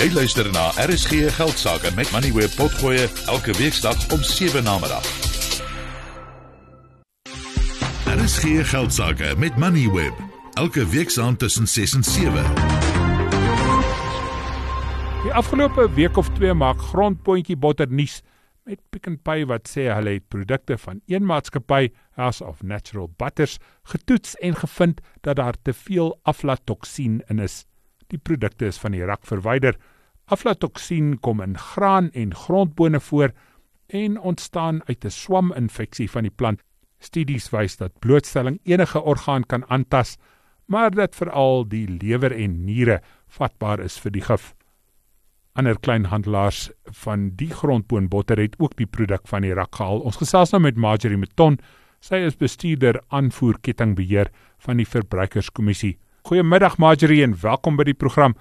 Jy luister na RSG Geldsaake met Money Web Potgoe elke weeksdag om 7 na middag. RSG Geldsaake met Money Web elke weeksaand tussen 6 en 7. Die afgelope week of twee maak Grondpotjie Botter nuus met Pick n Pay wat sê hulle het produkte van een maatskappy, House of Natural Butters, getoets en gevind dat daar te veel aflatoksien in is. Die produkte is van die rak verwyder. Aflatoksien kom in graan en grondbone voor en ontstaan uit 'n swaminfeksie van die plant. Studies wys dat blootstelling enige orgaan kan aantas, maar dat veral die lewer en niere vatbaar is vir die gif. Ander kleinhandelaars van die grondboonbotter het ook die produk van die rak gehaal. Ons gesels nou met Marjorie Meton. Sy is bestuurder aanvoerkettingbeheer van die Verbruikerskommissie. Goeiemiddag Marjorie en welkom by die program.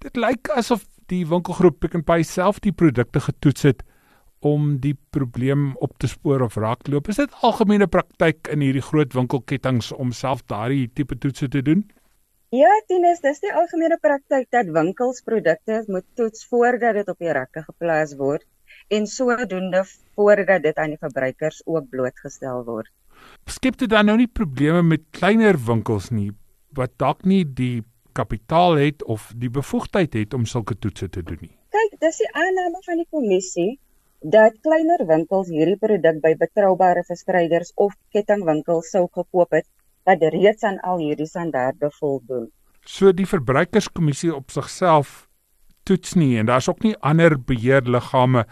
Dit lyk asof die winkelgroep Pick n Pay self die produkte getoets het om die probleem op te spoor of raak te loop. Is dit algemene praktyk in hierdie groot winkelketTINGS om self daardie tipe toetse te doen? Ja, Tinus, dis die algemene praktyk dat winkels produkte moet toets voordat dit op die rakke geplaas word en sodoende voordat dit aan die verbruikers ook blootgestel word. Skep dit dan nou nie probleme met kleiner winkels nie wat dalk nie die kapitaal het of die bevoegdheid het om sulke toetse te doen nie. Kyk, dis die aanname van die kommissie dat kleiner winkels hierdie produk by betroubare verspreiders of kettingwinkels sou gekoop het wat reeds aan al hierdie standaarde voldoen. So die verbruikerskommissie op sigself toets nie en daar's ook nie ander beheerliggame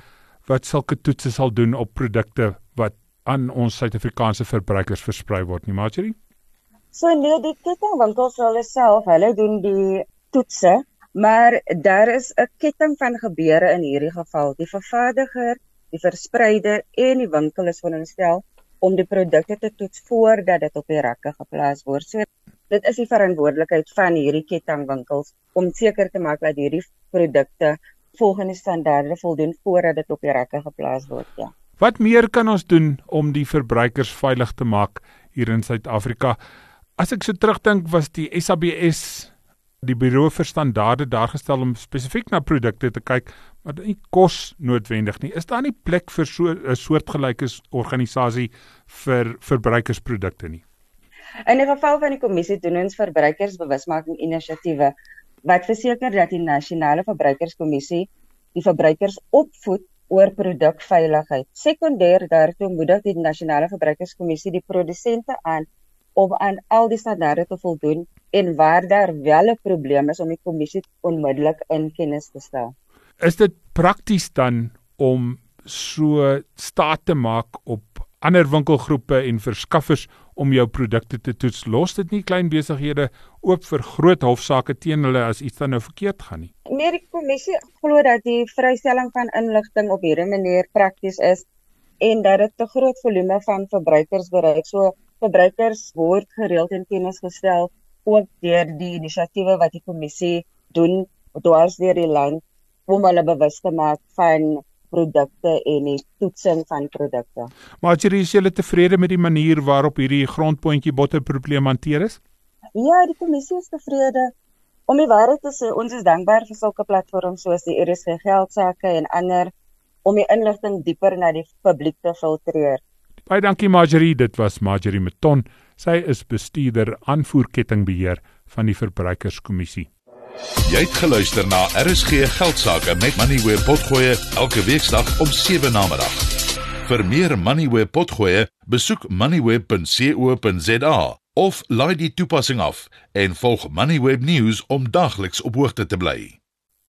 wat sulke toetse sal doen op produkte wat aan ons Suid-Afrikaanse verbruikers versprei word nie, Marjorie? So nee, die kettingwinkels hulle self, hulle doen die toetse, maar daar is 'n ketting van gebeure in hierdie geval. Die vervaardiger, die verspreider en die winkel is veronderstel om die produkte te toets voordat dit op die rakke geplaas word. So dit is die verantwoordelikheid van hierdie kettingwinkels om seker te maak dat hierdie produkte volgens standaarde voldoen voordat dit op die rakke geplaas word, ja. Wat meer kan ons doen om die verbruikers veilig te maak hier in Suid-Afrika? As ek so terugdink, was die SABS die Buro vir Standaarde daar gestel om spesifiek na produkte te kyk wat nie kos noodwendig nie. Is daar nie plek vir so 'n soortgelyke organisasie vir verbruikersprodukte nie? In die geval van die kommissie doen ons verbruikersbewusmaking inisiatiewe wat verseker dat die nasionale verbruikerskommissie die verbruikers opvoed oor produkveiligheid. Sekondêr daartoe moedig die nasionale verbruikerskommissie die produsente aan om aan al die standaarde te voldoen en waar daar wel 'n probleem is om die kommissie onmiddellik in kennis te stel. Is dit prakties dan om so staat te maak op ander winkelgroepe en verskaffers om jou produkte te toets? Los dit nie klein besighede oop vir groot hofsaake teen hulle as iets dan nou verkeerd gaan nie? Nee, die kommissie glo dat die vrystelling van inligting op hierdie manier prakties is en dat dit 'n groot volume van verbruikers bereik. So verbruikers word gereeld in kennis gestel ook deur die inisiatiewe wat die kommissie doen dwars deur die land om hulle bewus te maak van produkte en die toetsing van produkte. Maar is jy tevrede met die manier waarop hierdie grondpotjie botter probleem hanteer is? Ja, die kommissie is tevrede. Om die waarheid te sê, ons is dankbaar vir sulke platforms soos die RSG geldsaake en ander om die inligting dieper na die publiek te filtreer. Baie dankie Marjorie, dit was Marjorie Meton. Sy is bestuurder aanvoerkettingbeheer van die Verbruikerskommissie. Jy het geluister na RSG Geldsaake met Money where potgoe elke weeksdag om 7 na middag. Vir meer Money where potgoe, besoek moneyweb.co.za of laai die toepassing af en volg Moneyweb News om dagliks op hoogte te bly.